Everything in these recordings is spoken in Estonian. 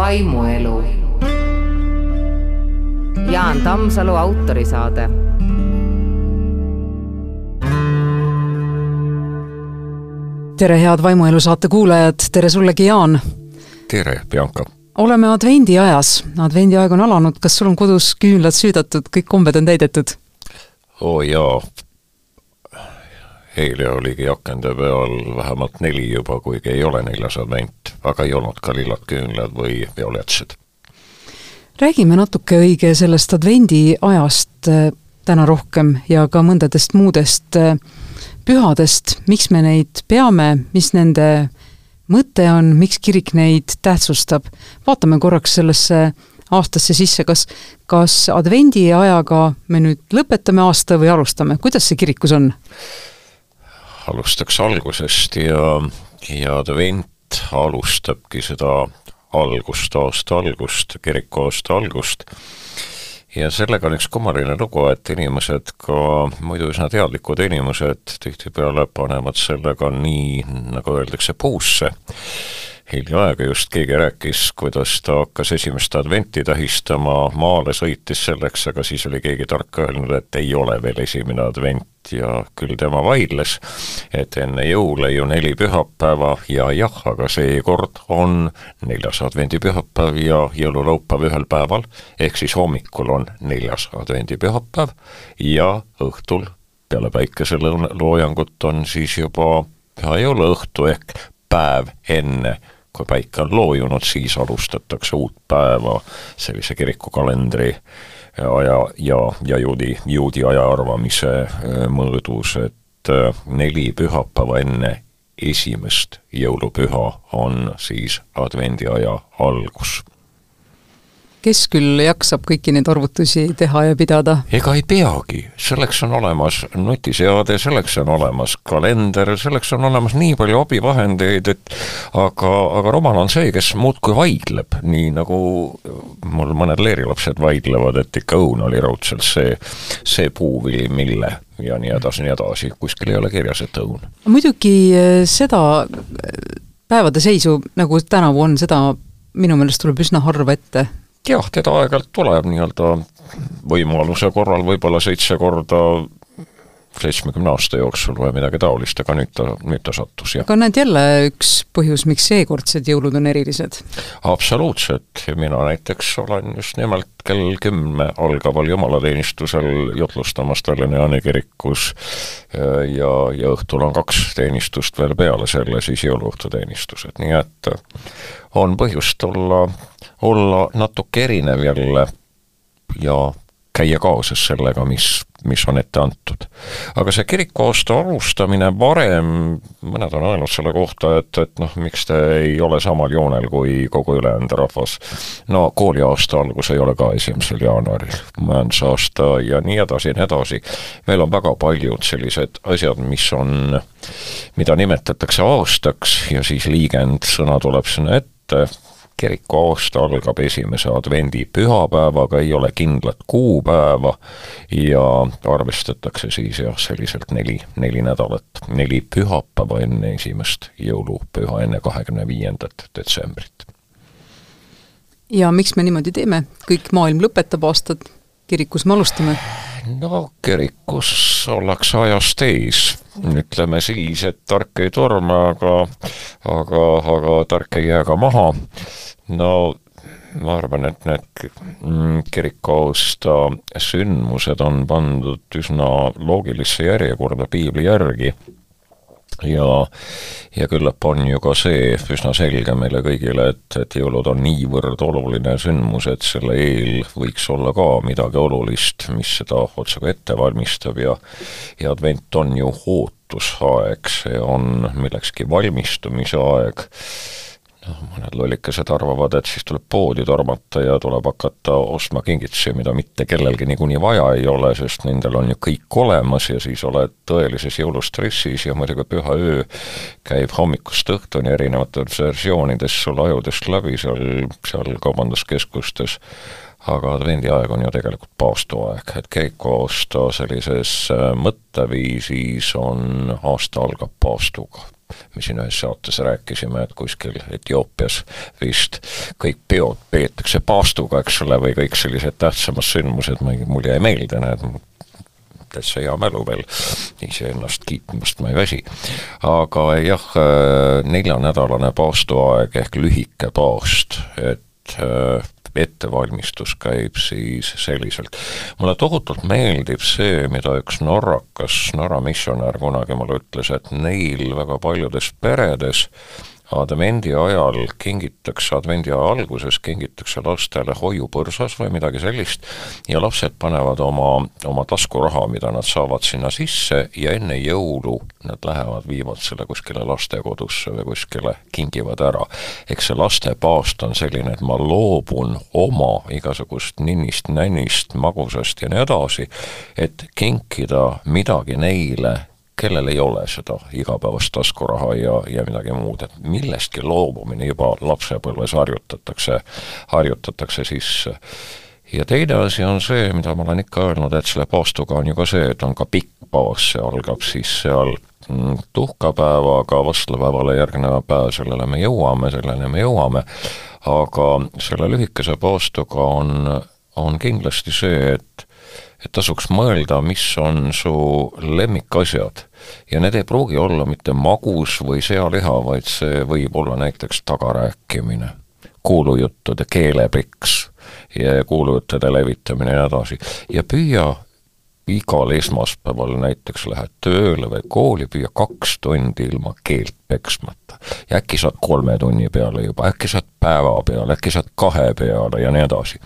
vaimuelu. Jaan Tammsalu autorisaade. tere, head Vaimuelu saate kuulajad, tere sullegi, Jaan! tere, Bianca! oleme advendiajas, advendiaeg on alanud, kas sul on kodus küünlad süüdatud, kõik kombed on täidetud? oo oh, jaa, eile oligi akende peal vähemalt neli juba, kuigi ei ole neljas advent, aga ei olnud ka lillad küünlad või violetsed. räägime natuke õige sellest advendiajast äh, täna rohkem ja ka mõndadest muudest äh, pühadest, miks me neid peame, mis nende mõte on, miks kirik neid tähtsustab. vaatame korraks sellesse aastasse sisse, kas, kas advendiajaga me nüüd lõpetame aasta või alustame, kuidas see kirikus on? Alustaks algusest ja, ja advent alustabki seda algust, aasta algust, kiriku aasta algust. ja sellega on üks kummaline lugu, et inimesed, ka muidu üsna teadlikud inimesed, tihtipeale panevad sellega nii, nagu öeldakse, puusse hiljaaega just keegi rääkis, kuidas ta hakkas esimest adventi tähistama, maale sõitis selleks, aga siis oli keegi tark öelnud, et ei ole veel esimene advent ja küll tema vaidles, et enne jõule ju neli pühapäeva ja jah, aga seekord on neljas advendipühapäev ja jõululaupäev ühel päeval, ehk siis hommikul on neljas advendipühapäev ja õhtul peale päikeseloojangut on siis juba püha jõuluõhtu ehk päev enne kui päike on loojunud, siis alustatakse uut päeva sellise kirikukalendri aja ja, ja juudi, juudi aja arvamise äh, mõõdus, et äh, neli pühapäeva enne esimest jõulupüha on siis advendiaja algus kes küll jaksab kõiki neid arvutusi teha ja pidada? ega ei peagi, selleks on olemas nutiseade, selleks on olemas kalender, selleks on olemas nii palju abivahendeid, et aga, aga rumal on see, kes muudkui vaidleb, nii nagu mul mõned leerilapsed vaidlevad, et ikka õun oli raudselt see, see puuvili, mille ja nii edasi, nii edasi, kuskil ei ole kirjas, et õun. muidugi eh, seda eh, päevade seisu, nagu tänavu on, seda minu meelest tuleb üsna harva ette jah, teda aeg-ajalt tuleb nii-öelda võimaluse korral võib-olla seitse korda seitsmekümne aasta jooksul või midagi taolist, aga nüüd ta, nüüd ta sattus, jah. aga näed jälle üks põhjus, miks seekordsed jõulud on erilised? absoluutselt, mina näiteks olen just nimelt kell kümme algaval jumalateenistusel jutlustamas Tallinna Jaani kirikus ja, ja õhtul on kaks teenistust veel peale selle, siis jõuluõhtuteenistused, nii et on põhjust olla, olla natuke erinev jälle ja käia kaasas sellega, mis, mis on ette antud. aga see kirikuaasta alustamine varem, mõned on öelnud selle kohta, et, et noh, miks te ei ole samal joonel kui kogu ülejäänud rahvas. no kooliaasta algus ei ole ka esimesel jaanuaril, majandusaasta ja nii edasi ja nii edasi. meil on väga paljud sellised asjad, mis on, mida nimetatakse aastaks ja siis liigendsõna tuleb sinna ette kiriku aasta algab esimese advendi pühapäevaga, ei ole kindlat kuupäeva ja arvestatakse siis jah, selliselt neli, neli nädalat, neli pühapäeva enne esimest jõulupüha, enne kahekümne viiendat detsembrit. ja miks me niimoodi teeme, kõik maailm lõpetab aastat, kirikus me alustame? No kirikus ollakse ajast ees, ütleme siis, et tark ei torma, aga aga, aga tark ei jää ka maha. No ma arvan, et need kirikuausta sündmused on pandud üsna loogilisse järjekorda piibli järgi ja, ja küllap on ju ka see üsna selge meile kõigile, et, et jõulud on niivõrd oluline sündmus, et selle eel võiks olla ka midagi olulist, mis seda otsaga ette valmistab. Ja ja advent on ju ootusaeg, see on millekski valmistumise aeg noh, mõned lollikesed arvavad, et siis tuleb poodi tormata ja tuleb hakata ostma kingitusi, mida mitte kellelgi niikuinii vaja ei ole, sest nendel on ju kõik olemas ja siis oled tõelises jõulustressis ja muidugi püha öö käib hommikust õhtuni erinevates versioonides sul ajudest läbi seal, seal kaubanduskeskustes, aga advendiaeg on ju tegelikult paastuaeg, et keikuaasta sellises äh, mõtteviisis on, aasta algab paastuga me siin ühes saates rääkisime, et kuskil Etioopias vist kõik peod peetakse paastuga, eks ole, või kõik sellised tähtsamad sündmused, ma ei, mul jäi meelde, näed, täitsa hea mälu veel, iseennast kiitmast ma ei väsi. aga jah, neljanädalane paastuaeg ehk lühike paast, et ettevalmistus käib siis selliselt. mulle tohutult meeldib see, mida üks norrakas, Norra missionär kunagi mulle ütles, et neil väga paljudes peredes advendi ajal kingitakse, advendi aja alguses kingitakse lastele hoiupõrsas või midagi sellist ja lapsed panevad oma, oma taskuraha, mida nad saavad sinna sisse ja enne jõulu nad lähevad, viivad selle kuskile lastekodusse või kuskile, kingivad ära. eks see lastepaast on selline, et ma loobun oma igasugust ninnist-nännist, magusast ja nii edasi, et kinkida midagi neile, kellel ei ole seda igapäevast taskuraha ja, ja midagi muud, et millestki loobumine juba lapsepõlves harjutatakse, harjutatakse sisse. ja teine asi on see, mida ma olen ikka öelnud, et selle paastuga on ju ka see, et on ka pikk paas, see algab siis seal mm, tuhkapäevaga, vastlapäevale järgneva päev, sellele me jõuame, selleni me jõuame, aga selle lühikese paastuga on, on kindlasti see, et et tasuks mõelda, mis on su lemmikasjad. ja need ei pruugi olla mitte magus või sealiha, vaid see võib olla näiteks tagarääkimine, kuulujuttude keelepiks kuulujuttude levitamine ja nii edasi. ja püüa igal esmaspäeval näiteks lähed tööle või kooli, püüa kaks tundi ilma keelt peksmata. ja äkki saad kolme tunni peale juba, äkki saad päeva peale, äkki saad kahe peale ja nii edasi.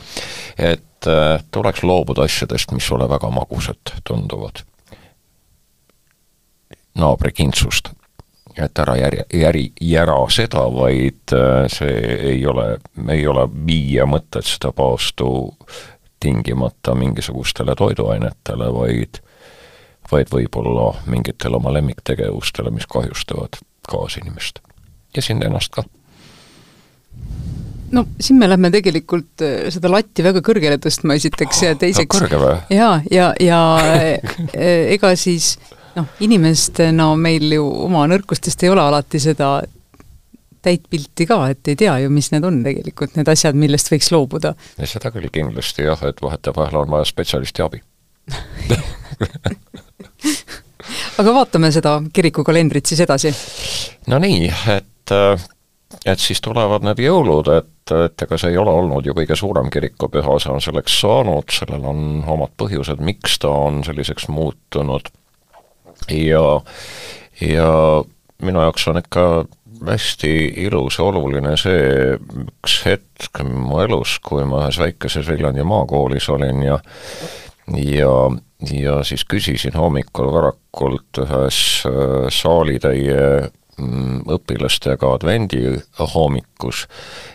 et äh, tuleks loobuda asjadest, mis sulle väga magusad tunduvad. naabri kintsust. et ära järje, järi, jära seda, vaid äh, see ei ole, ei ole viia mõtet seda paastu tingimata mingisugustele toiduainetele, vaid vaid võib-olla mingitele oma lemmiktegevustele, mis kahjustavad kaasinimest ja sind ennast ka no siin me lähme tegelikult äh, seda latti väga kõrgele tõstma esiteks ja teiseks kõrge või? jaa, ja, ja, ja äh, ega siis noh, inimestena meil ju oma nõrkustest ei ole alati seda täit pilti ka, et ei tea ju, mis need on tegelikult, need asjad, millest võiks loobuda. seda küll kindlasti jah, et vahetevahel on vaja spetsialisti abi aga vaatame seda kirikukalendrit siis edasi. no nii, et et siis tulevad need jõulud, et, et ega see ei ole olnud ju kõige suurem kirikupüha, see on selleks saanud, sellel on omad põhjused, miks ta on selliseks muutunud ja, ja minu jaoks on ikka hästi ilus ja oluline see üks hetk mu elus, kui ma ühes väikeses Viljandi maakoolis olin ja ja, ja siis küsisin hommikul varakult ühes äh, saalitäie õpilastega advendi hommikus,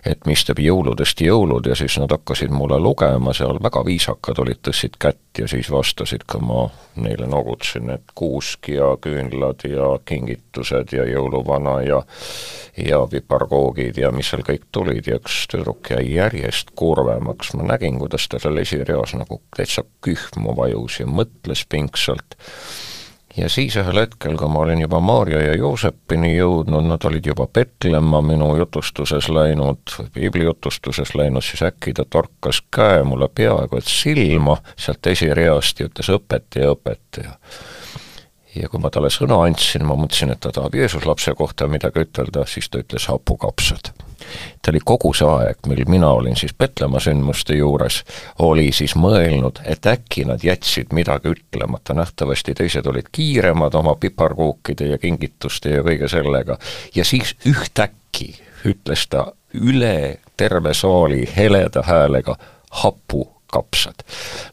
et mis teeb jõuludest jõulud ja siis nad hakkasid mulle lugema seal, väga viisakad olid, tõstsid kätt ja siis vastasid, kui ma neile noogutasin, et kuusk ja küünlad ja kingitused ja jõuluvana ja ja piparkoogid ja mis seal kõik tulid ja üks tüdruk jäi järjest kurvemaks, ma nägin, kuidas ta seal esireas nagu täitsa kühmu vajus ja mõtles pingsalt ja siis ühel hetkel, kui ma olin juba Maarja ja Joosepini jõudnud, nad olid juba Petlemma minu jutustuses läinud, piiblijutustuses läinud, siis äkki ta torkas käe mulle peaaegu et silma sealt esireast ja ütles õpetaja, õpetaja ja kui ma talle sõna andsin, ma mõtlesin, et ta tahab Jeesus lapse kohta midagi ütelda, siis ta ütles hapukapsad. ta oli kogu see aeg, mil mina olin siis Petlemma sündmuste juures, oli siis mõelnud, et äkki nad jätsid midagi ütlemata, nähtavasti teised olid kiiremad oma piparkuukide ja kingituste ja kõige sellega, ja siis ühtäkki ütles ta üle terve saali heleda häälega hapu kapsad.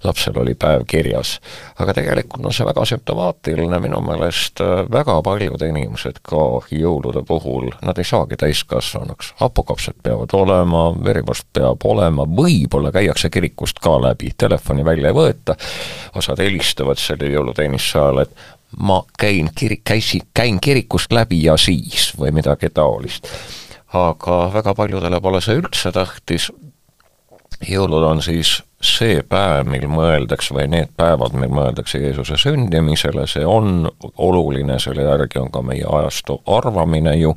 lapsel oli päev kirjas. aga tegelikult on see väga sümptomaatiline, minu meelest äh, väga paljud inimesed ka jõulude puhul, nad ei saagi täiskasvanuks. hapukapsad peavad olema, verivorst peab olema, võib-olla käiakse kirikust ka läbi, telefoni välja ei võeta, osad helistavad selle jõuluteenistuse ajal, et ma käin kiri-, käisin, käin kirikust läbi ja siis või midagi taolist aga väga paljudele pole see üldse tähtis, jõulud on siis see päev, mil mõeldakse, või need päevad, mil mõeldakse Jeesuse sündimisele, see on oluline, selle järgi on ka meie ajastu arvamine ju,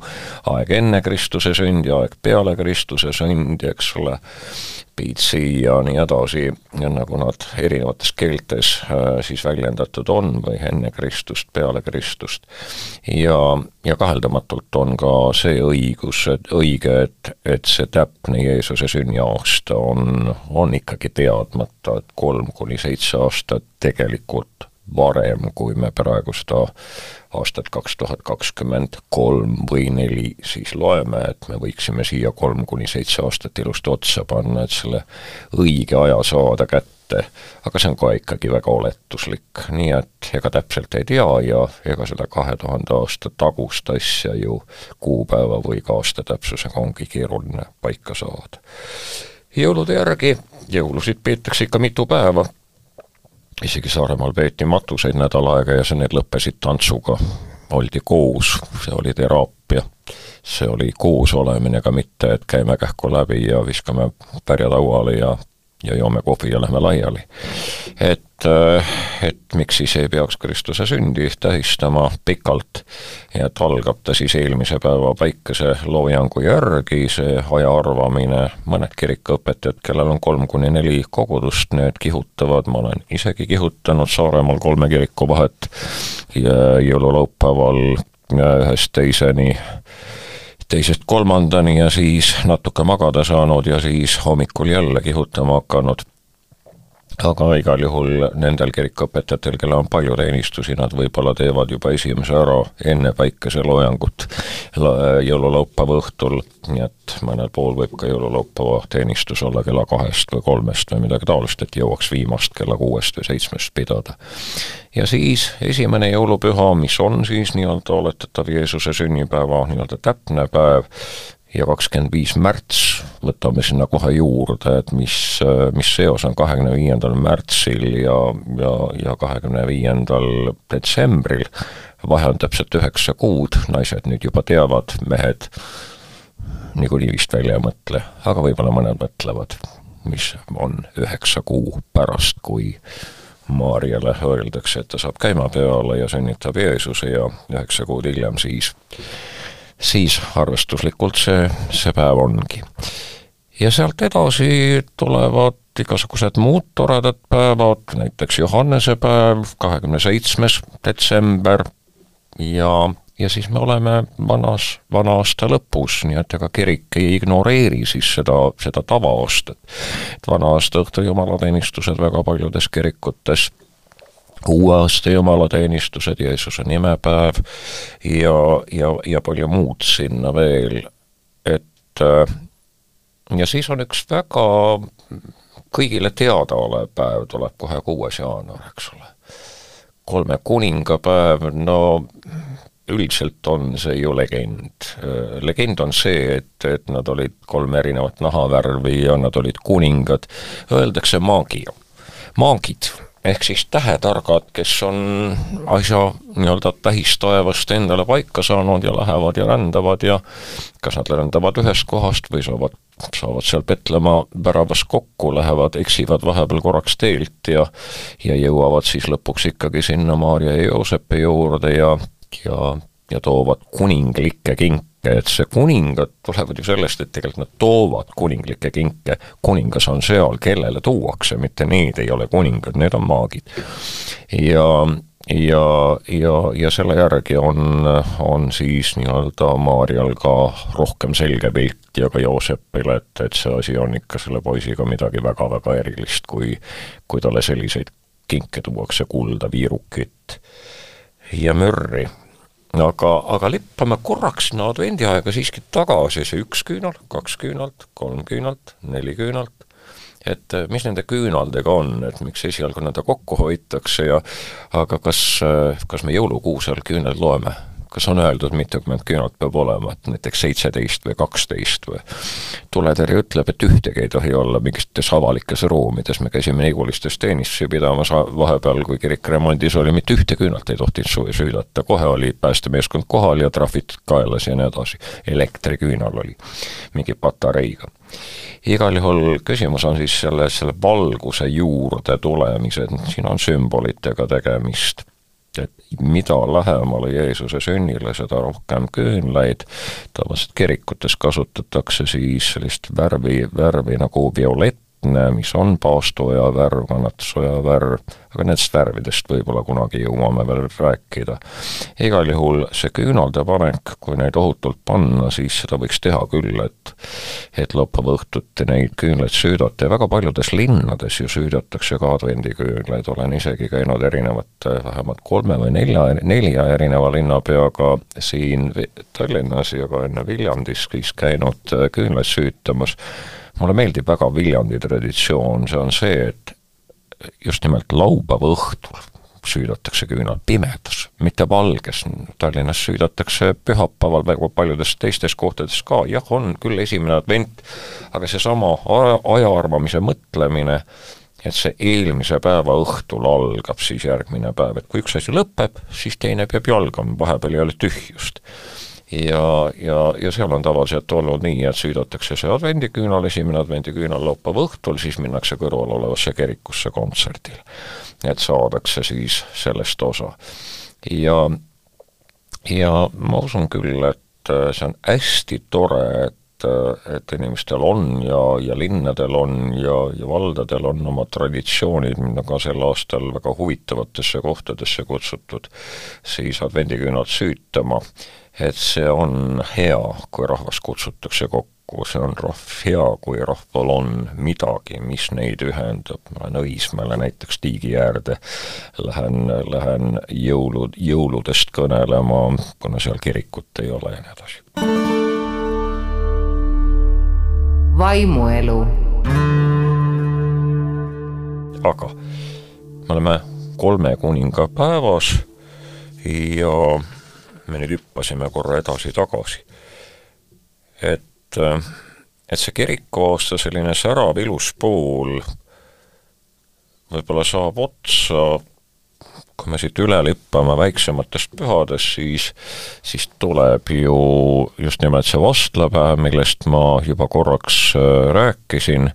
aeg enne Kristuse sündi, aeg peale Kristuse sündi, eks ole, Piitsi ja nii edasi, nagu nad erinevates keeltes äh, siis väljendatud on või enne Kristust, peale Kristust. ja, ja kaheldamatult on ka see õigus, et õige, et, et see täpne Jeesuse sünniaasta on, on ikkagi teadmata, et kolm kuni seitse aastat tegelikult varem, kui me praegu seda aastat kaks tuhat kakskümmend kolm või neli siis loeme, et me võiksime siia kolm kuni seitse aastat ilusti otsa panna, et selle õige aja saada kätte, aga see on ka ikkagi väga oletuslik, nii et ega täpselt ei tea ja ega seda kahe tuhande aasta tagust asja ju kuupäeva või ka aasta täpsusega ongi keeruline paika saada. jõulude järgi, jõulusid peetakse ikka mitu päeva isegi Saaremaal peeti matuseid nädal aega ja see, need lõppesid tantsuga. oldi koos, see oli teraapia. see oli koos olemine, aga mitte, et käime kähku läbi ja viskame pärjad lauale ja ja joome kohvi ja lähme laiali. et, äh, et miks siis ei peaks Kristuse sündi tähistama pikalt? Ja et algab ta siis eelmise päeva päikese loojangu järgi, see aja arvamine, mõned kirikuõpetajad, kellel on kolm kuni neli kogudust, need kihutavad, ma olen isegi kihutanud Saaremaal kolme kiriku vahet jõululaupäeval ühest teiseni teisest kolmandani ja siis natuke magada saanud ja siis hommikul jälle kihutama hakanud aga igal juhul nendel kirikuõpetajatel, kellel on palju teenistusi, nad võib-olla teevad juba esimese ära enne päikeseloojangut jõululaupäeva õhtul, nii et mõnel pool võib ka jõululaupäeva teenistus olla kella kahest või kolmest või midagi taolist, et jõuaks viimast kella kuuest või seitsmest pidada. ja siis esimene jõulupüha, mis on siis nii-öelda oletatav Jeesuse sünnipäeva nii-öelda täpne päev, ja kakskümmend viis märts, võtame sinna kohe juurde, et mis, mis seos on kahekümne viiendal märtsil ja, ja, ja kahekümne viiendal detsembril, vahe on täpselt üheksa kuud, naised nüüd juba teavad, mehed niikuinii vist välja ei mõtle, aga võib-olla mõned mõtlevad, mis on üheksa kuu pärast, kui Maarjale öeldakse, et ta saab käima peale ja sünnitab Jeesuse ja üheksa kuud hiljem siis siis arvestuslikult see, see päev ongi. ja sealt edasi tulevad igasugused muud toredad päevad, näiteks Johannese päev, kahekümne seitsmes detsember ja, ja siis me oleme vanas, vana aasta lõpus, nii et ega kirik ei ignoreeri siis seda, seda tavaaastat. et vana aasta õhtu jumalateenistused väga paljudes kirikutes uue aasta jumalateenistused, Jeesuse nimepäev ja, ja, ja palju muud sinna veel, et äh, ja siis on üks väga kõigile teadaolev päev, tuleb kohe kuues jaanuar, eks ole. kolme kuningapäev, no üldiselt on see ju legend. Äh, legend on see, et, et nad olid kolm erinevat nahavärvi ja nad olid kuningad, öeldakse maagia. maagid ehk siis tähetargad, kes on asja nii-öelda tähistaevast endale paika saanud ja lähevad ja rändavad ja kas nad rändavad ühest kohast või saavad, saavad seal Petlemma väravas kokku, lähevad, eksivad vahepeal korraks teelt ja ja jõuavad siis lõpuks ikkagi sinna Maarja ja Joosepi juurde ja, ja, ja toovad kuninglikke kinke et see kuningad tulevad ju sellest, et tegelikult nad toovad kuninglikke kinke, kuningas on seal, kellele tuuakse, mitte need ei ole kuningad, need on maagid. ja, ja, ja, ja selle järgi on, on siis nii-öelda Maarjal ka rohkem selge pilt ja ka Joosepil, et, et see asi on ikka selle poisiga midagi väga-väga erilist, kui, kui talle selliseid kinke tuuakse, kulda, viirukit ja mürri aga, aga lippame korraks sinna advendiaega siiski tagasi, see üks küünal, kaks küünalt, kolm küünalt, neli küünalt, et eh, mis nende küünaldega on, et miks esialgu nõnda kokku hoitakse ja aga kas, eh, kas me jõulukuusel küünlaid loeme? Kas on öeldud, mitukümmend küünalt peab olema, et näiteks seitseteist või kaksteist või? Tuletõrje ütleb, et ühtegi ei tohi olla mingites avalikes ruumides, me käisime Nigulistes teenistusi pidamas vahepeal, kui kirik remondis oli, mitte ühte küünalt ei tohtinud suvi süüdata, kohe oli päästemeeskond kohal ja trahvid kaelas ja nii edasi. elektriküünal oli mingi patareiga. Igal juhul küsimus on siis selle, selle valguse juurde tulemises, siin on sümbolitega tegemist et mida lähemale Jeesuse sünnile, seda rohkem küünlaid, tavaliselt kirikutes kasutatakse siis sellist värvi, värvi nagu violett, mis on paastoja värv, kannatusoja värv, aga nendest värvidest võib-olla kunagi jõuame veel rääkida. igal juhul see küünalde panek, kui neid ohutult panna, siis seda võiks teha küll, et et laupäeva õhtuti neid küünlaid süüdata. Ja väga paljudes linnades ju süüdatakse ka advendiküünlaid, olen isegi käinud erinevate, vähemalt kolme või nelja, nelja erineva linnapeaga siin Tallinnas ja ka enne Viljandis siis käinud küünlaid süütamas mulle meeldib väga Viljandi traditsioon, see on see, et just nimelt laupäeva õhtul süüdatakse küünal pimedas, mitte valges, Tallinnas süüdatakse pühapäeval väga paljudes teistes kohtades ka, jah, on küll esimene advent, aga seesama aja arvamise mõtlemine, et see eelmise päeva õhtul algab siis järgmine päev, et kui üks asi lõpeb, siis teine peab jalgama, vahepeal ei ole tühjust ja, ja, ja seal on tavaliselt olnud nii, et süüdatakse see advendiküünal, esimene advendiküünal laupäeva õhtul, siis minnakse kõrval olevasse kirikusse kontserdile. et saadakse siis sellest osa. ja, ja ma usun küll, et äh, see on hästi tore, et äh, et inimestel on ja, ja linnadel on ja, ja valdadel on oma traditsioonid, mind on ka sel aastal väga huvitavatesse kohtadesse kutsutud siis advendiküünalt süütama et see on hea, kui rahvas kutsutakse kokku, see on rahv hea, kui rahval on midagi, mis neid ühendab, ma lähen Õismäele näiteks tiigi äärde, lähen, lähen jõulud, jõuludest kõnelema, kuna seal kirikut ei ole ja nii edasi. vaimuelu. aga me oleme kolme kuninga päevas ja me nüüd hüppasime korra edasi-tagasi. et, et see kirikuaasta selline särav ilus pool võib-olla saab otsa, kui me siit üle lippame väiksematest pühadest, siis, siis tuleb ju just nimelt see vastlapäev, millest ma juba korraks äh, rääkisin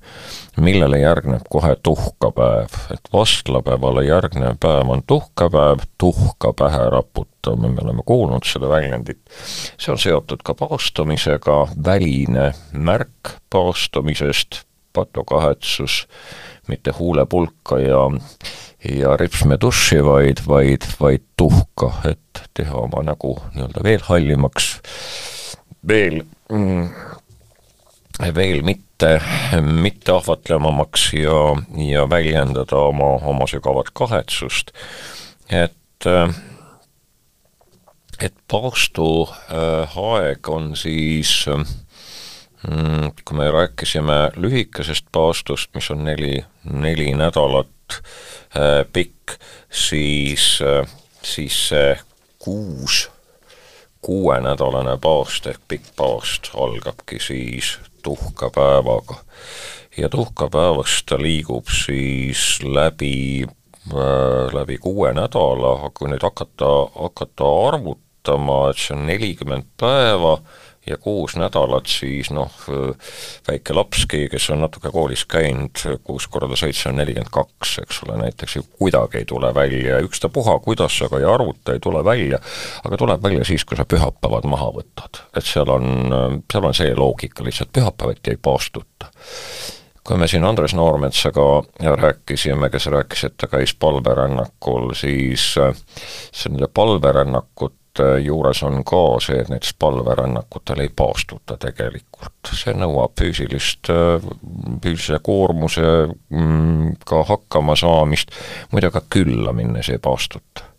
millele järgneb kohe tuhkapäev, et vastlapäevale järgnev päev on tuhkapäev, tuhka pähe raputame, me oleme kuulnud seda väljendit. see on seotud ka paastumisega, väline märk paastumisest, patukahetsus, mitte huulepulka ja ja ripsme duši, vaid, vaid, vaid tuhka, et teha oma nägu nii-öelda veel hallimaks, veel mm, veel mitte, mitte ahvatlevamaks ja, ja väljendada oma, oma sügavat kahetsust, et et paastu äh, on siis mm, kui me rääkisime lühikesest paastust, mis on neli, neli nädalat äh, pikk, siis äh,, siis see kuus, kuuenädalane paast ehk pikk paast algabki siis tuhkapäevaga. ja tuhkapäevast ta liigub siis läbi äh,, läbi kuue nädala, kui nüüd hakata, hakata arvutama, et see on nelikümmend päeva ja kuus nädalat siis noh, väike lapski, kes on natuke koolis käinud, kuus korda seitse on nelikümmend kaks, eks ole, näiteks ju kuidagi ei tule välja, ükstapuha, kuidas sa ka ei arvuta, ei tule välja, aga tuleb välja siis, kui sa pühapäevad maha võtad. et seal on, seal on see loogika lihtsalt, pühapäeviti ei paastuta. Kui me siin Andres Noormetsaga rääkisime, kes rääkis, et ta käis palverännakul, siis see nende palverännakut Äh, juures on ka see, et näiteks palverännakutel ei paastuta tegelikult. see nõuab füüsilist, äh, füüsilise koormusega mm, hakkama saamist, muide ka külla minnes ei paastuta.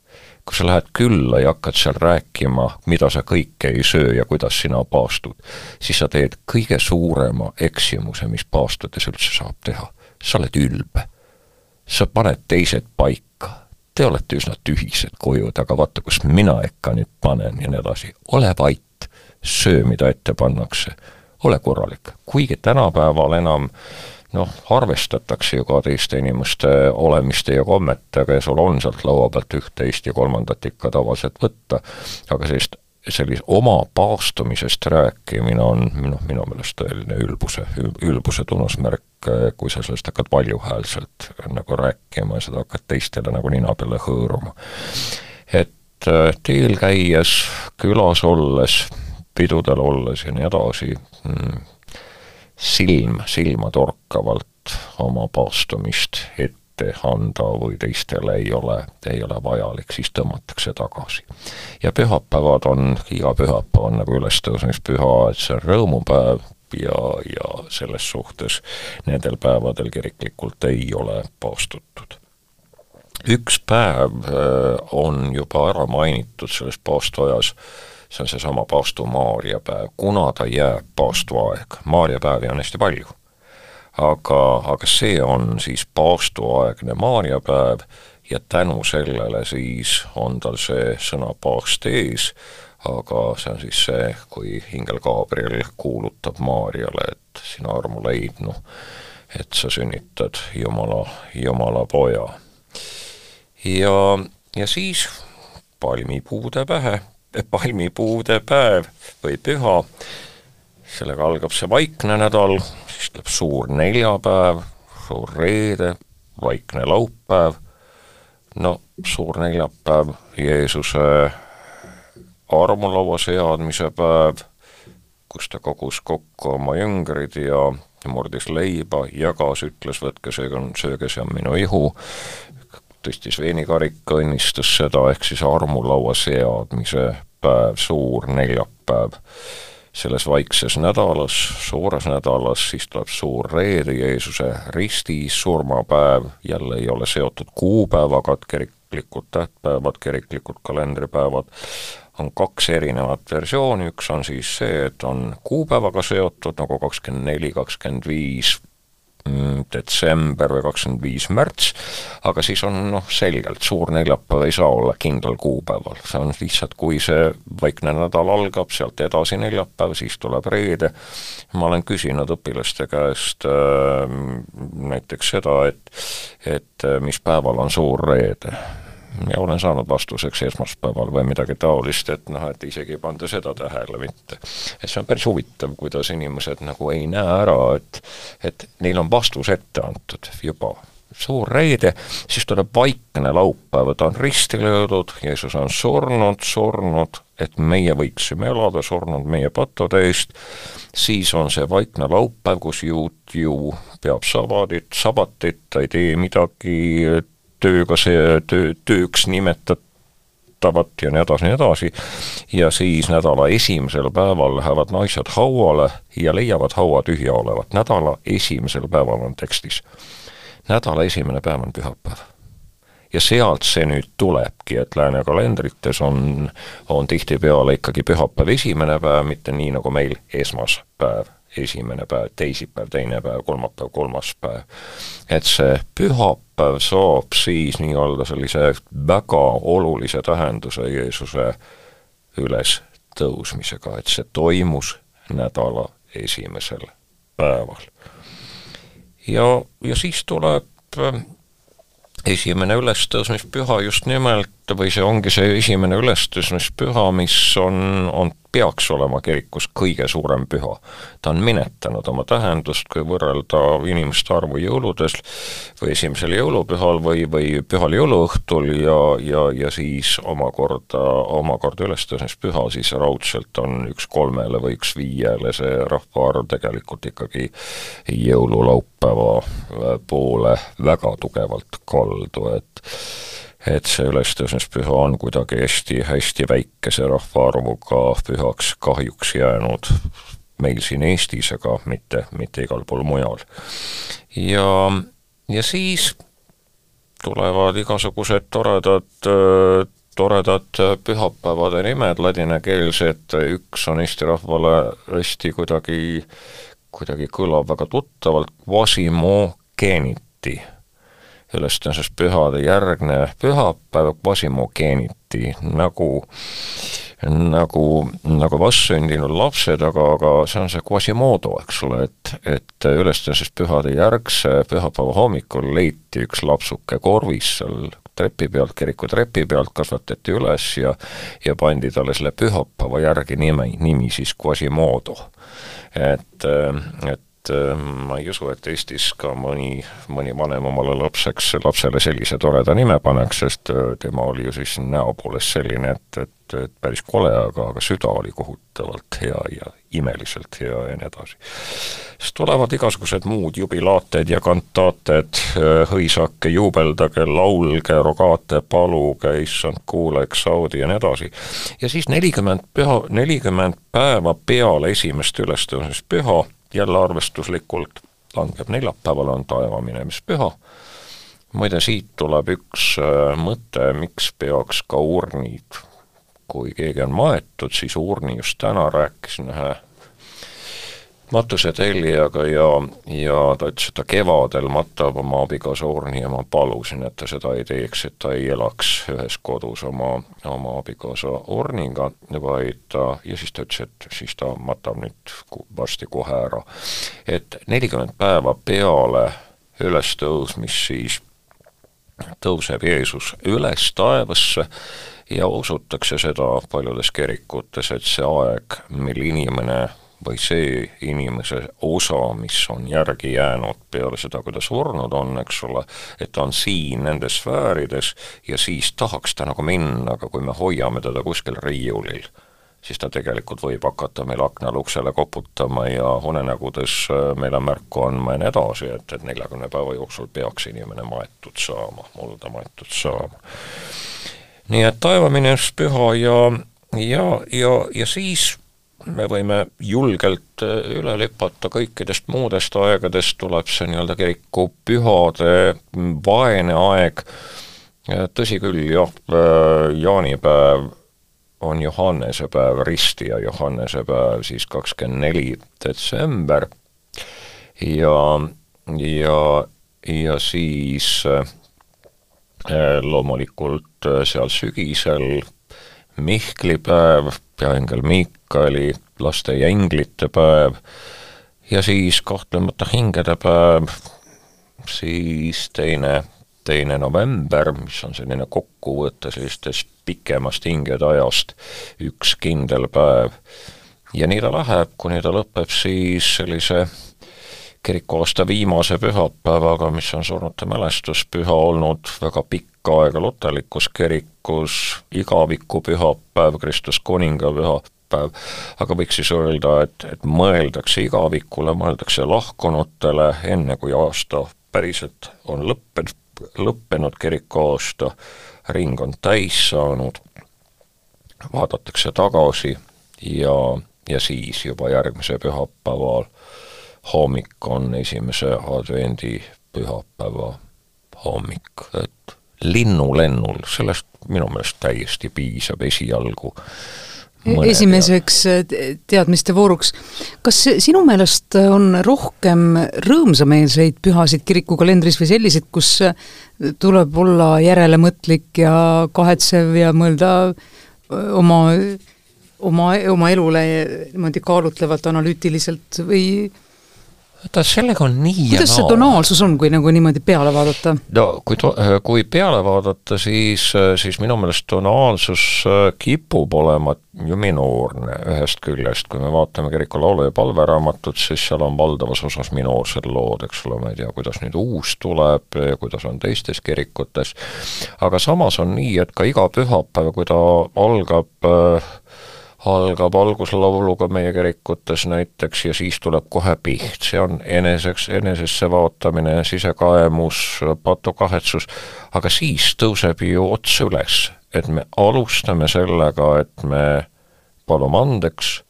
kui sa lähed külla ja hakkad seal rääkima, mida sa kõike ei söö ja kuidas sina paastud, siis sa teed kõige suurema eksimuse, mis paastudes üldse saab teha. sa oled ülbe. sa paned teised paika te olete üsna tühised kojud, aga vaata, kus mina ikka nüüd panen ja nii edasi, ole vait, söö, mida ette pannakse, ole korralik, kuigi tänapäeval enam noh, arvestatakse ju ka teiste inimeste olemiste ja kommetega ja sul on sealt laua pealt üht-teist ja kolmandat ikka tavaliselt võtta, aga sellist sellise oma paastumisest rääkimine on noh, minu meelest tõeline ülbuse, ülbuse tunnusmärk, kui sa sellest hakkad valjuhäälselt nagu rääkima seda hakkad teistele nagu nina peale hõõruma. et äh, teel käies, külas olles, pidudel olles ja nii edasi, mm, silm silma torkavalt oma paastumist ette anda või teistele ei ole, ei ole vajalik, siis tõmmatakse tagasi. ja pühapäevad on, iga pühapäev on nagu ülestõusmispüha, et see on rõõmupäev ja, ja selles suhtes nendel päevadel kiriklikult ei ole paastutud. Üks päev äh, on juba ära mainitud selles paastuajas, see on seesama paastu Maarja päev, kuna ta jääb paastuaeg, Maarja päevi on hästi palju. Aga, aga see on siis paastuaegne maarjapäev ja tänu sellele siis on tal see sõna paast ees, aga see on siis see, kui ingel Gabriel kuulutab Maarjale, et sina armu leidnu, et sa sünnitad Jumala, Jumala poja. ja, ja siis palmipuude pähe, palmipuude päev või püha, sellega algab see vaikne nädal, siis tuleb suur neljapäev, suur reede, vaikne laupäev, no suur neljapäev, Jeesuse armulaua seadmise päev, kus ta kogus kokku oma jüngrid ja murdis leiba, jagas, ütles, võtke see sööge, see on minu ihu, tõstis veinikarika, õnnistas seda, ehk siis armulaua seadmise päev, suur neljapäev. Selles vaikses nädalas, suures nädalas, siis tuleb suur reede, Jeesuse risti surmapäev, jälle ei ole seotud kuupäevaga, kiriklikud tähtpäevad, kiriklikud kalendripäevad, on kaks erinevat versiooni, üks on siis see, et on kuupäevaga seotud nagu kakskümmend neli, kakskümmend viis, Mm, detsember või kakskümmend viis märts, aga siis on noh, selgelt suur neljapäev ei saa olla kindlal kuupäeval, see on lihtsalt, kui see vaikne nädal algab, sealt edasi neljapäev, siis tuleb reede, ma olen küsinud õpilaste käest äh, näiteks seda, et et äh, mis päeval on suur reede ja olen saanud vastuseks esmaspäeval või midagi taolist, et noh, et isegi ei panda seda tähele mitte. et see on päris huvitav, kuidas inimesed nagu ei näe ära, et et neil on vastus ette antud. Juba suur reede, siis tuleb vaikne laupäev, ta on risti löödud, Jeesus on surnud, surnud, et meie võiksime elada, surnud meie pattude eest, siis on see vaikne laupäev, kus juut ju peab sabadit, sabatit, ta ei tee midagi tööga see töö, tööks nimetavat ja nii edasi, nii edasi, ja siis nädala esimesel päeval lähevad naised hauale ja leiavad haua tühja olevat, nädala esimesel päeval on tekstis. nädala esimene päev on pühapäev. Ja sealt see nüüd tulebki, et lääne kalendrites on, on tihtipeale ikkagi pühapäev esimene päev, mitte nii nagu meil esmaspäev esimene päev, teisipäev, teine päev, kolmapäev, kolmas päev. et see pühapäev saab siis nii-öelda sellise väga olulise tähenduse Jeesuse ülestõusmisega, et see toimus nädala esimesel päeval. ja, ja siis tuleb esimene ülestõusmispüha just nimelt või see ongi see esimene ülestõusmispüha, mis on, on, peaks olema kirikus kõige suurem püha. ta on minetanud oma tähendust, kui võrrelda inimeste arvu jõuludes või esimesel jõulupühal või, või pühal jõuluõhtul ja, ja, ja siis omakorda, omakorda ülestõusmispüha, siis raudselt on üks kolmele või üks viiele see rahvaarv tegelikult ikkagi jõululaupäeva poole väga tugevalt kaldu, et et see ülestõusmispüha on kuidagi hästi-hästi väikese rahvaarvuga pühaks kahjuks jäänud meil siin Eestis, aga mitte, mitte igal pool mujal. ja, ja siis tulevad igasugused toredad toredad pühapäevade nimed, ladinakeelsed, üks on eesti rahvale hästi kuidagi, kuidagi kõlab väga tuttavalt, Quasimogeniti ülestõusmispühade järgne pühapäev Quasimogeeniti, nagu nagu, nagu vastsündinud lapsed, aga, aga see on see Quasimodo, eks ole, et, et ülestõusmispühade järgse pühapäeva hommikul leiti üks lapsuke korvis seal trepi pealt, kiriku trepi pealt, kasvatati üles ja ja pandi talle selle pühapäeva järgi nime, nimi siis Quasimodo. et, et ma ei usu, et Eestis ka mõni, mõni vanem omale lapseks, lapsele sellise toreda nime paneks, sest tema oli ju siis näo poolest selline, et, et et, et päris kole, aga, aga süda oli kohutavalt hea ja imeliselt hea ja nii edasi. siis tulevad igasugused muud jubilaated ja kantaated, hõisake, juubeldage, laulge, rogaate, paluge, issand, kuuleks, saudi ja nii edasi. ja siis nelikümmend püha, nelikümmend päeva peale esimest ülestõusmispüha, jälle arvestuslikult langeb neljapäevale, on taeva minemispüha muide, siit tuleb üks mõte, miks peaks ka urnid kui keegi on maetud, siis Urni just täna rääkisin ühe matusetellijaga ja, ja ta ütles, et ta kevadel matab oma abikaasa Urni ja ma palusin, et ta seda ei teeks, et ta ei elaks ühes kodus oma, oma abikaasa Urniga, vaid ta, ja siis ta ütles, et siis ta matab nüüd varsti kohe ära. et nelikümmend päeva peale ülestõusmist siis tõuseb Jeesus üles taevasse ja usutakse seda paljudes kirikutes, et see aeg, mil inimene või see inimese osa, mis on järgi jäänud peale seda, kui ta surnud on, eks ole, et ta on siin nendes sfäärides ja siis tahaks ta nagu minna, aga kui me hoiame teda kuskil riiulil, siis ta tegelikult võib hakata meil aknal uksele koputama ja unenägudes äh, meile märku andma ja nii edasi, et, et neljakümne päeva jooksul peaks inimene maetud saama, mulda maetud saama. Nii et taevaminevus püha ja, ja, ja, ja siis me võime julgelt äh, üle lipata kõikidest muudest aegadest, tuleb see nii-öelda kiriku pühade vaene aeg, tõsi küll, jah, äh, jaanipäev on Johannese päev, ristija Johannese päev, siis kakskümmend neli detsember. Ja, ja, ja siis Äh, loomulikult seal sügisel Mihkli päev, peaingel Miikali, laste ja inglite päev ja siis kahtlemata hingede päev, siis teine, teine november, mis on selline kokkuvõte sellistest pikemast hingede ajast, üks kindel päev. ja nii ta läheb, kuni ta lõpeb siis sellise kirikuaasta viimase pühapäevaga, mis on surnute mälestuspüha olnud väga pikka aega luterlikus kirikus, igavikupühapäev, Kristus kuninga pühapäev, aga võiks siis öelda, et, et mõeldakse igavikule, mõeldakse lahkunutele, enne kui aasta päriselt on lõppenud, lõppenud kirikuaasta, ring on täis saanud, vaadatakse tagasi ja, ja siis juba järgmise pühapäeval hommik on esimese advendi pühapäeva hommik, et linnulennul, sellest minu meelest täiesti piisab esialgu esimeseks äh, teadmiste vooruks. kas sinu meelest on rohkem rõõmsameelseid pühasid kirikukalendris või selliseid, kus äh, tuleb olla järelemõtlik ja kahetsev ja mõelda äh, oma, oma, oma elule niimoodi kaalutlevalt, analüütiliselt või vaata, sellega on nii kuidas see tonaalsus on, kui nagu niimoodi peale vaadata? no kui to-, kui peale vaadata, siis, siis minu meelest tonaalsus äh, kipub olema ju minoorne ühest küljest, kui me vaatame kiriku laulu- ja palveraamatut, siis seal on valdavas osas minoorsed lood, eks ole, ma ei tea, kuidas nüüd uus tuleb ja kuidas on teistes kirikutes, aga samas on nii, et ka iga pühapäev, kui ta algab äh, algab alguslauluga meie kirikutes näiteks ja siis tuleb kohe piht, see on eneseks, enesesse vaatamine, sisekaemus, patukahetsus, aga siis tõuseb ju ots üles, et me alustame sellega, et me palume andeks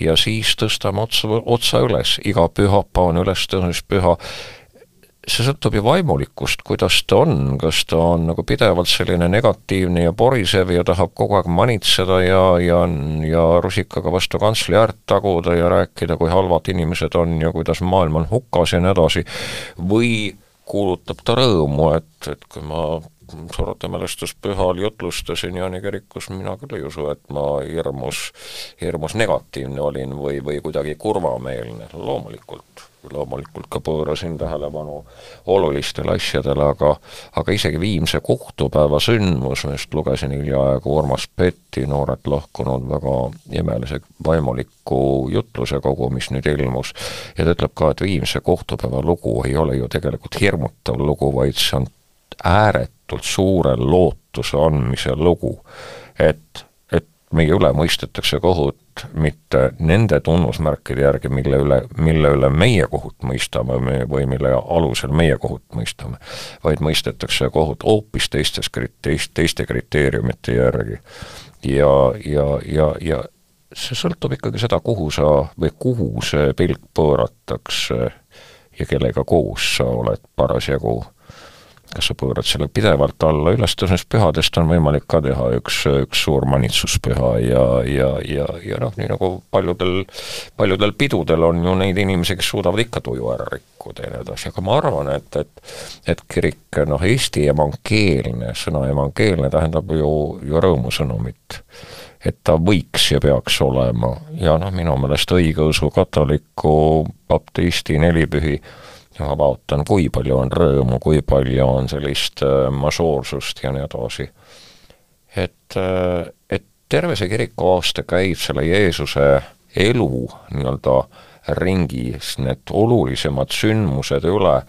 ja siis tõstame otsa, otsa üles, iga pühapäev on ülestõusmispüha see sõltub ju vaimulikust, kuidas ta on, kas ta on nagu pidevalt selline negatiivne ja porisev ja tahab kogu aeg manitseda ja, ja, ja rusikaga vastu kantsli äärt taguda ja rääkida, kui halvad inimesed on ja kuidas maailm on hukas ja nii edasi, või kuulutab ta rõõmu, et, et kui ma Sorte mälestuspühal jutlustasin Jaani kirikus, mina küll ei usu, et ma hirmus, hirmus negatiivne olin või, või kuidagi kurvameelne, loomulikult loomulikult ka pöörasin tähelepanu olulistele asjadele, aga aga isegi Viimse kohtupäeva sündmus, millest lugesin hiljaaegu Urmas Petti, noorelt lahkunud väga imelise vaimuliku jutluse kogu, mis nüüd ilmus, ja ta ütleb ka, et Viimse kohtupäeva lugu ei ole ju tegelikult hirmutav lugu, vaid see on ääretult suure lootuse andmise lugu. et meie üle mõistetakse kohut mitte nende tunnusmärkide järgi, mille üle, mille üle meie kohut mõistame või mille alusel meie kohut mõistame, vaid mõistetakse kohut hoopis teistes, teist, teiste kriteeriumite järgi. ja, ja, ja, ja see sõltub ikkagi seda, kuhu sa või kuhu see pilk pööratakse ja kellega koos sa oled parasjagu kas sa pöörad selle pidevalt alla, ülestõusmispühadest on võimalik ka teha üks, üks suur manitsuspüha ja, ja, ja, ja noh, nii nagu paljudel, paljudel pidudel on ju neid inimesi, kes suudavad ikka tuju ära rikkuda ja nii edasi, aga ma arvan, et, et et kirik, noh, Eesti evangeelne, sõna evangeelne tähendab ju, ju rõõmusõnumit. Et ta võiks ja peaks olema. Ja noh, minu meelest õigeusu katoliku baptisti nelipühi ja ma vaatan, kui palju on rõõmu, kui palju on sellist äh, mažoorsust ja nii edasi. et, äh, et terve see kirikuaasta käib selle Jeesuse elu nii-öelda ringis, need olulisemad sündmused üle,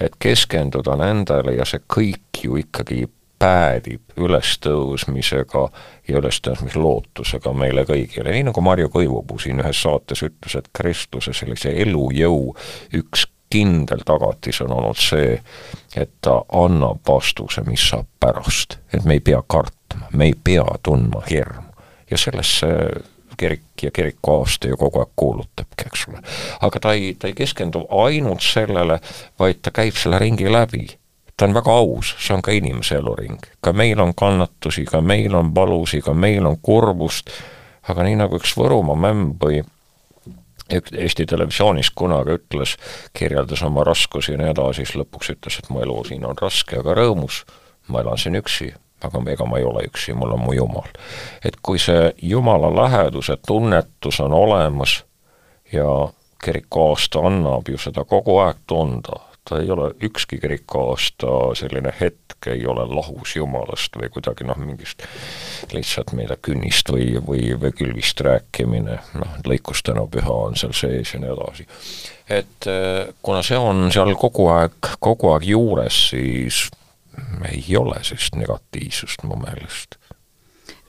et keskenduda nendele ja see kõik ju ikkagi päädib ülestõusmisega ja ülestõusmislootusega meile kõigile, nii nagu Marju Kõivupuu siin ühes saates ütles, et Kristuse sellise elujõu üks kindel tagatis on olnud see, et ta annab vastuse, mis saab pärast. et me ei pea kartma, me ei pea tundma hirmu. ja sellesse kirik ja kiriku aasta ju kogu aeg kuulutabki, eks ole. aga ta ei, ta ei keskendu ainult sellele, vaid ta käib selle ringi läbi. ta on väga aus, see on ka inimese eluring. ka meil on kannatusi, ka meil on valusi, ka meil on kurbust, aga nii nagu üks Võrumaa mämm või Eesti Televisioonis kunagi ütles, kirjeldas oma raskusi ja nii edasi, siis lõpuks ütles, et mu elu siin on raske, aga rõõmus. ma elan siin üksi, aga ega ma ei ole üksi, mul on mu Jumal. et kui see Jumala läheduse tunnetus on olemas ja kiriku aasta annab ju seda kogu aeg tunda, ta ei ole ükski kirikuaasta selline hetk ei ole lahus Jumalast või kuidagi noh, mingist lihtsalt meile künnist või, või, või külvist rääkimine, noh, lõikustänupüha on seal sees ja nii edasi. et eh, kuna see on seal kogu aeg, kogu aeg juures, siis ei ole sellist negatiivsust mu meelest.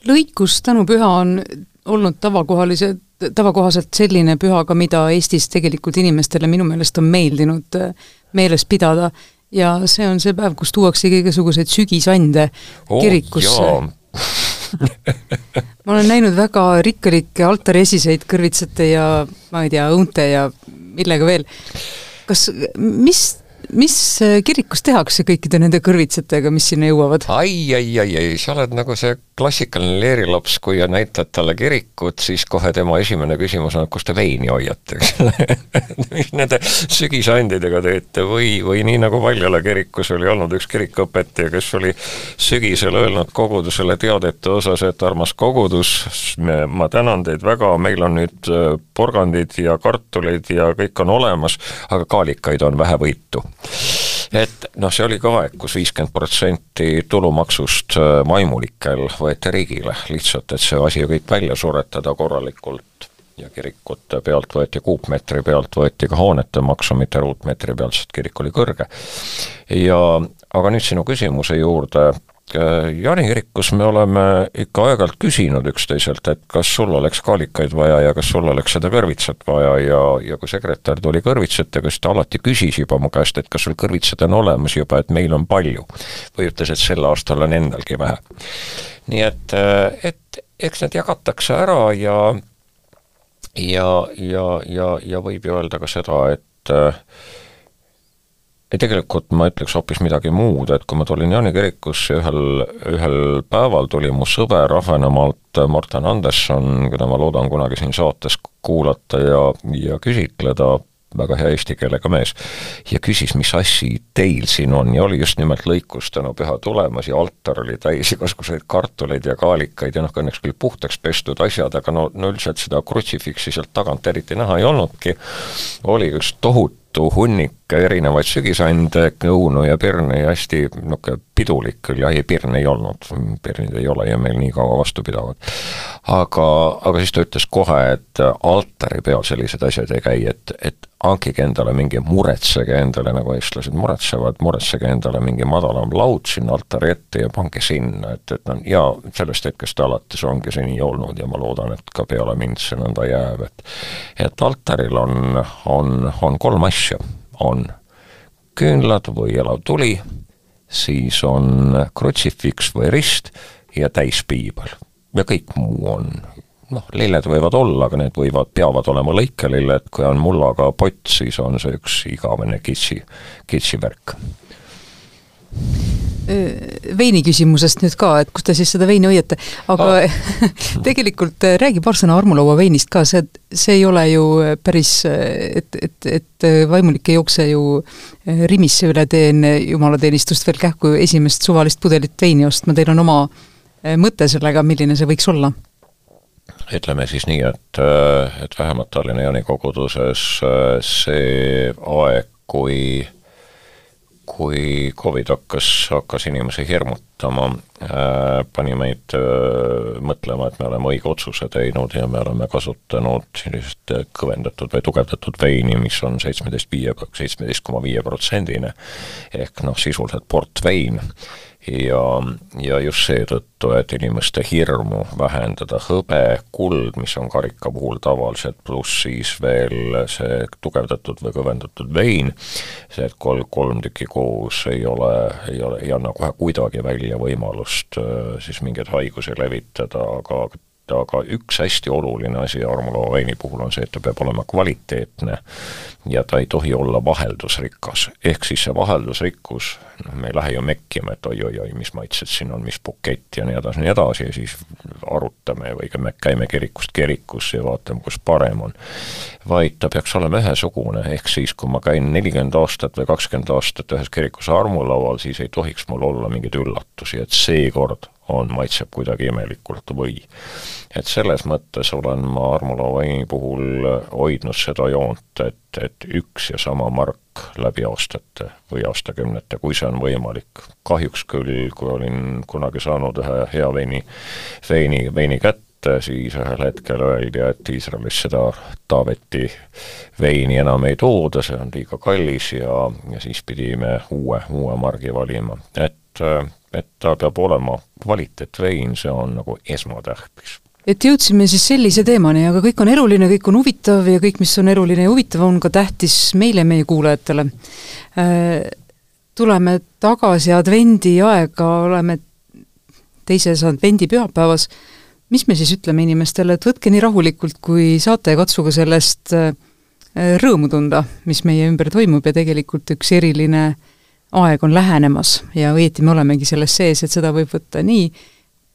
lõikustänupüha on olnud tavakohalised, tavakohaselt selline püha ka, mida Eestis tegelikult inimestele minu meelest on meeldinud meeles pidada ja see on see päev, kus tuuakse igasuguseid sügisande oh, kirikusse. ma olen näinud väga rikkalikke altariesiseid kõrvitsate ja ma ei tea, õunte ja millega veel. kas, mis mis äh, kirikus tehakse kõikide nende kõrvitsetega, mis sinna jõuavad? ai, ai, ai, ai, sa oled nagu see klassikaline leerilaps, kui näitad talle kirikut, siis kohe tema esimene küsimus on, kus te veini hoiate, eks ole. mis nende sügisandidega teete või, või nii nagu Valjala kirikus oli olnud üks kirikuõpetaja, kes oli sügisel öelnud kogudusele teadete osas, et armas kogudus, ma tänan teid väga, meil on nüüd äh, porgandid ja kartulid ja kõik on olemas, aga kaalikaid on vähevõitu et noh, see oli ka aeg kus, viiskümmend protsenti tulumaksust äh, võeti riigile, lihtsalt et see asi kõik välja suretada korralikult ja kirikute pealt võeti, kuupmeetri pealt võeti ka hoonete maksu, mitte ruutmeetri pealt, sest kirik oli kõrge. ja aga nüüd sinu küsimuse juurde, Jaani kirikus me oleme ikka aeg-ajalt küsinud üksteiselt, et kas sul oleks kaalikaid vaja ja kas sul oleks seda kõrvitsat vaja ja, ja kui sekretär tuli kõrvitsatega, siis ta alati küsis juba mu käest, et kas sul kõrvitsad on olemas juba, et meil on palju. või ütles, et sel aastal on endalgi vähe. nii et, äh, et eks need jagatakse ära ja ja, ja, ja, ja võib ju öelda ka seda, et äh, ja tegelikult ma ütleks hoopis midagi muud, et kui ma tulin Jaani kirikusse ühel, ühel päeval tuli mu sõber Ahvenamaalt, Morten Anderson, keda ma loodan kunagi siin saates kuulata ja, ja küsitleda, väga hea eesti keelega mees, ja küsis, mis asi teil siin on ja oli just nimelt lõikus tänu püha tulemas ja altar oli täis igasuguseid kartuleid ja kaalikaid ja noh, õnneks küll puhtaks pestud asjad, aga no, no üldiselt seda krutsifiksi sealt tagant eriti näha ei olnudki, oli üks tohutu tohutu hunnik erinevaid sügisande, õunu ja pirne ja hästi niisugune pidulik küll, jah, ei pirne ei olnud, pirnid ei ole ju meil nii kaua vastu pidavad. aga, aga siis ta ütles kohe, et altari peal sellised asjad ei käi, et, et hankige endale mingi, muretsege endale, nagu eestlased muretsevad, muretsege endale mingi madalam laud sinna altari ette ja pange sinna, et, et noh, ja sellest hetkest alates ongi see nii olnud ja ma loodan, et ka peale mind see nõnda jääb, et et altaril on, on, on kolm asja, on küünlad või elav tuli, siis on krutsifiks või rist ja täispiibel. ja kõik muu on noh, lilled võivad olla, aga need võivad, peavad olema lõikelilled, kui on mullaga pott, siis on see üks igavene kitsi, kitsi värk. Veini küsimusest nüüd ka, et kus te siis seda veini hoiate, aga ah. tegelikult äh, räägi paar sõna armulaua veinist ka, see, see ei ole ju päris, et, et, et vaimulik ei jookse ju äh, Rimisse üle tee enne jumalateenistust veel kähku esimest suvalist pudelit veini ostma, teil on oma äh, mõte sellega, milline see võiks olla. Ütleme siis nii, et, äh, et vähemalt Tallinna Jaani koguduses äh, see aeg, kui kui Covid hakkas, hakkas inimesi hirmutama äh,, pani meid äh, mõtlema, et me oleme õige otsuse teinud ja me oleme kasutanud sellist kõvendatud või tugevdatud veini, mis on seitsmeteist viie, seitsmeteist koma viie protsendine. Ehk noh, sisuliselt portvein ja, ja just seetõttu, et inimeste hirmu vähendada, hõbe, kuld, mis on karika puhul tavaliselt, pluss siis veel see tugevdatud või kõvendatud vein, see, et kolm, kolm tükki koos ei ole, ei ole, ei anna kohe kuidagi välja võimalust äh, siis mingeid haigusi levitada, aga aga üks hästi oluline asi armuloo veini puhul on see, et ta peab olema kvaliteetne ja ta ei tohi olla vaheldusrikas. ehk siis see vaheldusrikkus, noh, me ei lähe ju mekkima, et oi-oi-oi, mis maitsed siin on, mis bukett ja nii edasi, nii edasi ja siis arutame või me käime kirikust kirikusse ja vaatame, kus parem on. vaid ta peaks olema ühesugune, ehk siis kui ma käin nelikümmend aastat või kakskümmend aastat ühes kirikus armulaual, siis ei tohiks mul olla mingeid üllatusi, et seekord on, maitseb kuidagi imelikult või. et selles mõttes olen ma Armula veini puhul hoidnud seda joont, et, et üks ja sama mark läbi aastate või aastakümnete, kui see on võimalik. kahjuks küll, kui olin kunagi saanud ühe hea veini, veini, veini kätte, siis ühel hetkel öeldi, et Iisraelis seda Taaveti veini enam ei tooda, see on liiga kallis ja, ja siis pidime uue, uue margi valima, et et ta peab olema kvaliteetvein, see on nagu esmatähtis et jõudsime siis sellise teemani, aga kõik on eluline, kõik on huvitav ja kõik, mis on eluline ja huvitav, on ka tähtis meile, meie kuulajatele. Äh, tuleme tagasi advendi aega, oleme teises advendi pühapäevas, mis me siis ütleme inimestele, et võtke nii rahulikult, kui saate ja katsuge sellest äh, rõõmu tunda, mis meie ümber toimub ja tegelikult üks eriline äh, aeg on lähenemas ja õieti me olemegi selles sees, et seda võib võtta nii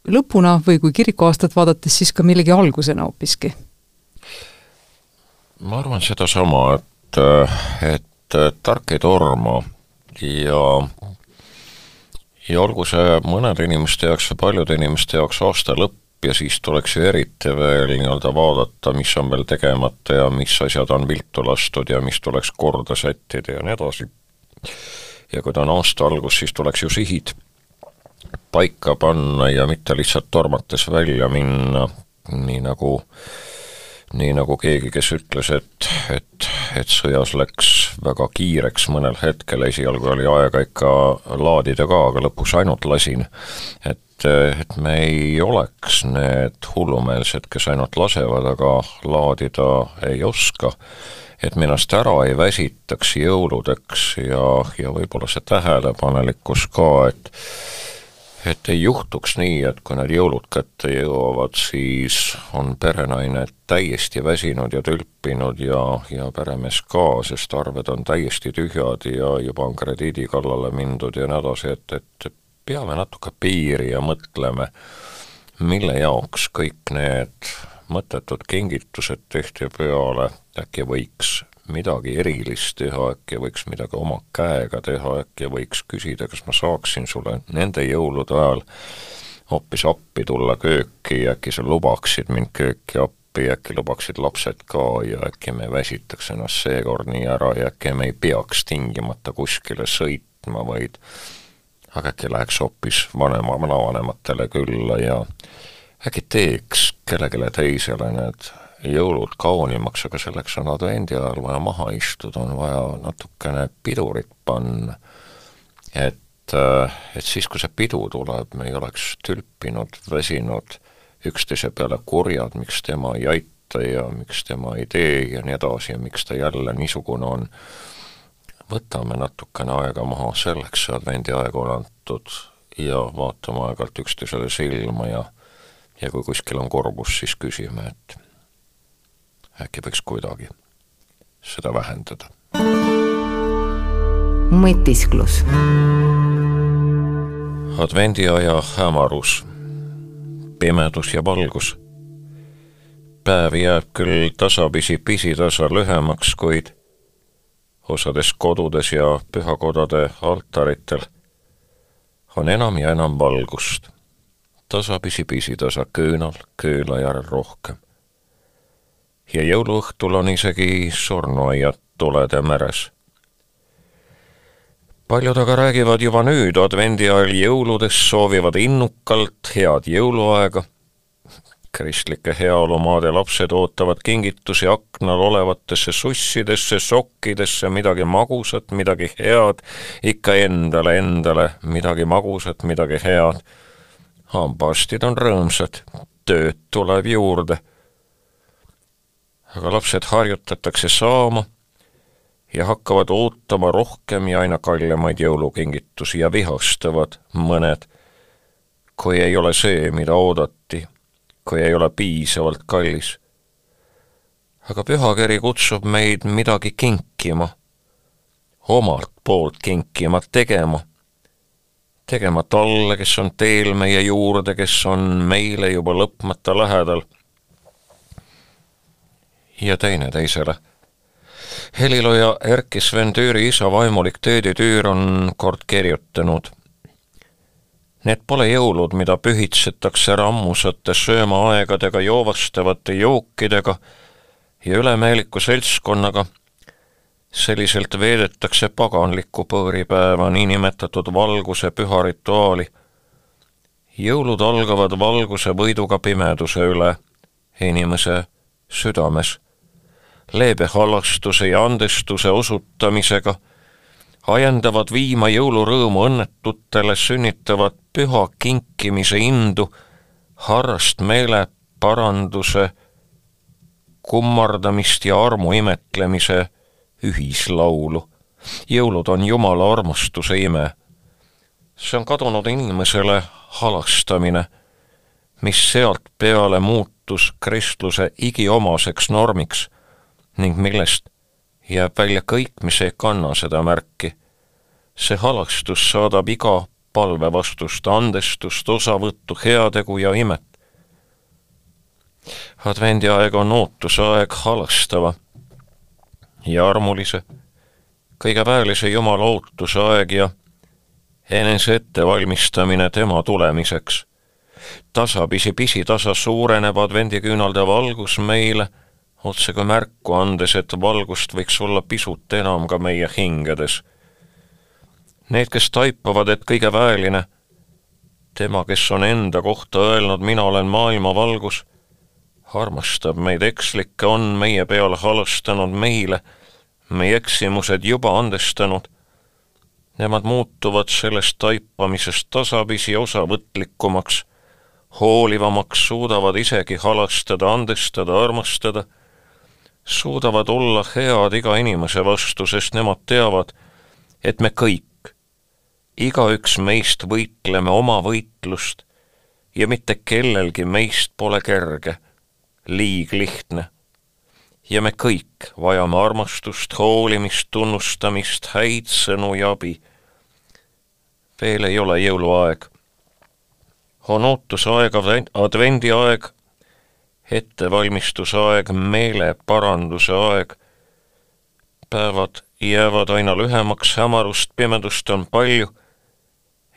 lõpuna või kui kirikuaastat vaadates, siis ka millegi algusena hoopiski? ma arvan sedasama, et, et tark ei torma ja ja olgu see mõnede inimeste jaoks või paljude inimeste jaoks aasta lõpp ja siis tuleks ju eriti veel nii-öelda vaadata, mis on veel tegemata ja mis asjad on viltu lastud ja mis tuleks korda sättida ja nii edasi ja kui ta on aasta algus, siis tuleks ju sihid paika panna ja mitte lihtsalt tormates välja minna, nii nagu nii nagu keegi, kes ütles, et, et, et sõjas läks väga kiireks mõnel hetkel, esialgu oli aega ikka laadida ka, aga lõpuks ainult lasin. et, et me ei oleks need hullumeelsed, kes ainult lasevad, aga laadida ei oska et me ennast ära ei väsitaks jõuludeks ja, ja võib-olla see tähelepanelikkus ka, et et ei juhtuks nii, et kui need jõulud kätte jõuavad, siis on perenaine täiesti väsinud ja tülpinud ja, ja peremees ka, sest arved on täiesti tühjad ja juba on krediidi kallale mindud ja nii edasi, et, et peame natuke piiri ja mõtleme, mille jaoks kõik need mõttetud kingitused tehti peale, äkki võiks midagi erilist teha, äkki võiks midagi oma käega teha, äkki võiks küsida, kas ma saaksin sulle nende jõulude ajal hoopis appi tulla kööki, äkki sa lubaksid mind kööki appi, äkki lubaksid lapsed ka ja äkki me väsitaks ennast seekord nii ära ja äkki me ei peaks tingimata kuskile sõitma, vaid aga äkki läheks hoopis vanema, vanavanematele külla ja äkki teeks kellelegi teisele need jõulud kaunimaks, aga selleks on advendi ajal vaja maha istuda, on vaja natukene pidurit panna. et, äh, et siis, kui see pidu tuleb, me ei oleks tülpinud, väsinud, üksteise peale kurjad, miks tema ei aita ja miks tema ei tee ja nii edasi ja miks ta jälle niisugune on. võtame natukene aega maha, selleks see advendiaeg on antud ja vaatame aeg-ajalt üksteisele silma ja ja kui kuskil on kurbus, siis küsime, et äkki võiks kuidagi seda vähendada. mõtisklus. advendiaja hämarus, pimedus ja valgus. päev jääb küll tasapisi pisitasa lühemaks, kuid osades kodudes ja pühakodade altaritel on enam ja enam valgust. tasapisi pisitasa köönal kööla järel rohkem ja jõuluõhtul on isegi surnuaiad tulede meres. paljud aga räägivad juba nüüd advendi ajal jõuludest, soovivad innukalt head jõuluaega. kristlike heaolumaade lapsed ootavad kingitusi aknal olevatesse sussidesse, sokkidesse, midagi magusat, midagi head, ikka endale, endale midagi magusat, midagi head. hambaarstid on rõõmsad, tööd tuleb juurde aga lapsed harjutatakse saama ja hakkavad ootama rohkem ja aina kallimaid jõulukingitusi ja vihastavad mõned, kui ei ole see, mida oodati, kui ei ole piisavalt kallis. aga pühakiri kutsub meid midagi kinkima, omalt poolt kinkima, tegema, tegema talle, kes on teel meie juurde, kes on meile juba lõpmata lähedal ja teine teisele. helilooja Erkki Sven Tüüri isa vaimulik Teedi Tüür on kord kirjutanud. Need pole jõulud, mida pühitsetakse rammusate söömaaegadega, joovastavate jookidega ja ülemeeliku seltskonnaga. selliselt veedetakse paganlikku põõripäeva, niinimetatud valguse püha rituaali. jõulud algavad valguse võiduga pimeduse üle inimese südames leebe halastuse ja andestuse osutamisega, ajendavad viima jõulurõõmu õnnetutele, sünnitavad püha kinkimise indu, harrast meele paranduse, kummardamist ja armu imetlemise ühislaulu. jõulud on Jumala armastuse ime. see on kadunud inimesele halastamine, mis sealt peale muutus kristluse igiomaseks normiks ning millest jääb välja kõik, mis ei kanna seda märki. see halastus saadab iga palve vastust, andestust, osavõttu, heategu ja imet. advendiaeg on ootusaeg halastava ja armulise, kõige väelise Jumala ootuse aeg ja enese ettevalmistamine tema tulemiseks. tasapisi pisitasa suureneb advendiküünalde valgus meile otsekui märku andes, et valgust võiks olla pisut enam ka meie hingedes. Need, kes taipavad, et kõige väeline, tema, kes on enda kohta öelnud, mina olen maailma valgus, armastab meid ekslikke, on meie peale halastanud meile, meie eksimused juba andestanud. Nemad muutuvad sellest taipamisest tasapisi osavõtlikumaks, hoolivamaks, suudavad isegi halastada, andestada, armastada suudavad olla head iga inimese vastu, sest nemad teavad, et me kõik, igaüks meist võitleme oma võitlust ja mitte kellelgi meist pole kerge, liiglihtne. ja me kõik vajame armastust, hoolimist, tunnustamist, häid sõnu ja abi. veel ei ole jõuluaeg. on ootusaeg, advendiaeg ettevalmistuse aeg, meeleparanduse aeg, päevad jäävad aina lühemaks, hämarust, pimedust on palju.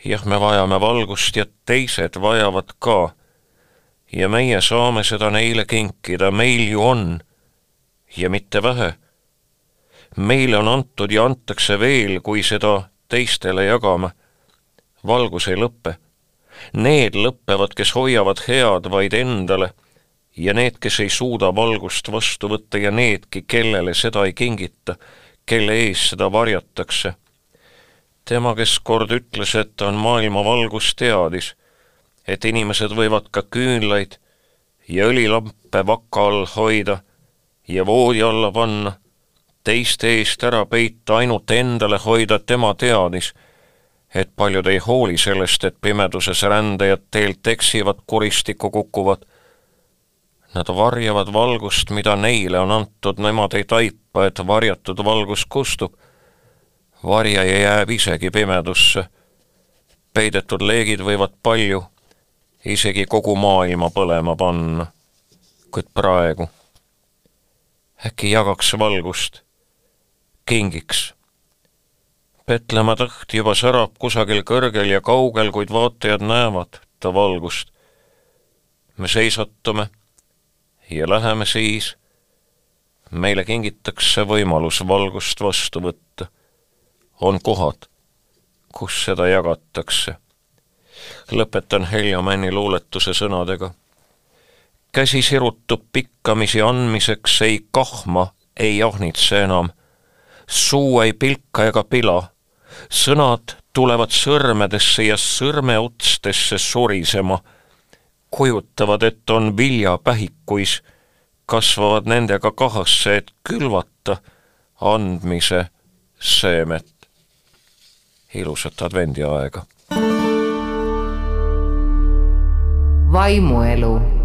jah, me vajame valgust ja teised vajavad ka. ja meie saame seda neile kinkida, meil ju on. ja mitte vähe. meile on antud ja antakse veel, kui seda teistele jagame. valgus ei lõpe. Need lõpevad, kes hoiavad head vaid endale ja need, kes ei suuda valgust vastu võtta ja needki, kellele seda ei kingita, kelle ees seda varjatakse. tema, kes kord ütles, et ta on maailma valgus, teadis, et inimesed võivad ka küünlaid ja õlilampe vaka all hoida ja voodi alla panna, teiste eest ära peita, ainult endale hoida, tema teadis, et paljud ei hooli sellest, et pimeduses rändajad teelt eksivad, kuristikku kukuvad Nad varjavad valgust, mida neile on antud, nemad ei taipa, et varjatud valgus kustub. varjaja jääb isegi pimedusse. peidetud leegid võivad palju, isegi kogu maailma põlema panna. kuid praegu äkki jagaks valgust, kingiks. Petlemma tõht juba särab kusagil kõrgel ja kaugel, kuid vaatajad näevad ta valgust. me seisatume ja läheme siis, meile kingitakse võimalus valgust vastu võtta. on kohad, kus seda jagatakse. lõpetan Heljo Männi luuletuse sõnadega. käsi sirutub pikkamisi andmiseks, ei kahma, ei ahnitse enam. suu ei pilka ega pila. sõnad tulevad sõrmedesse ja sõrmeotstesse surisema kujutavad, et on viljapähikuis, kasvavad nendega kahasse, et külvata andmise seemet. ilusat advendiaega. vaimuelu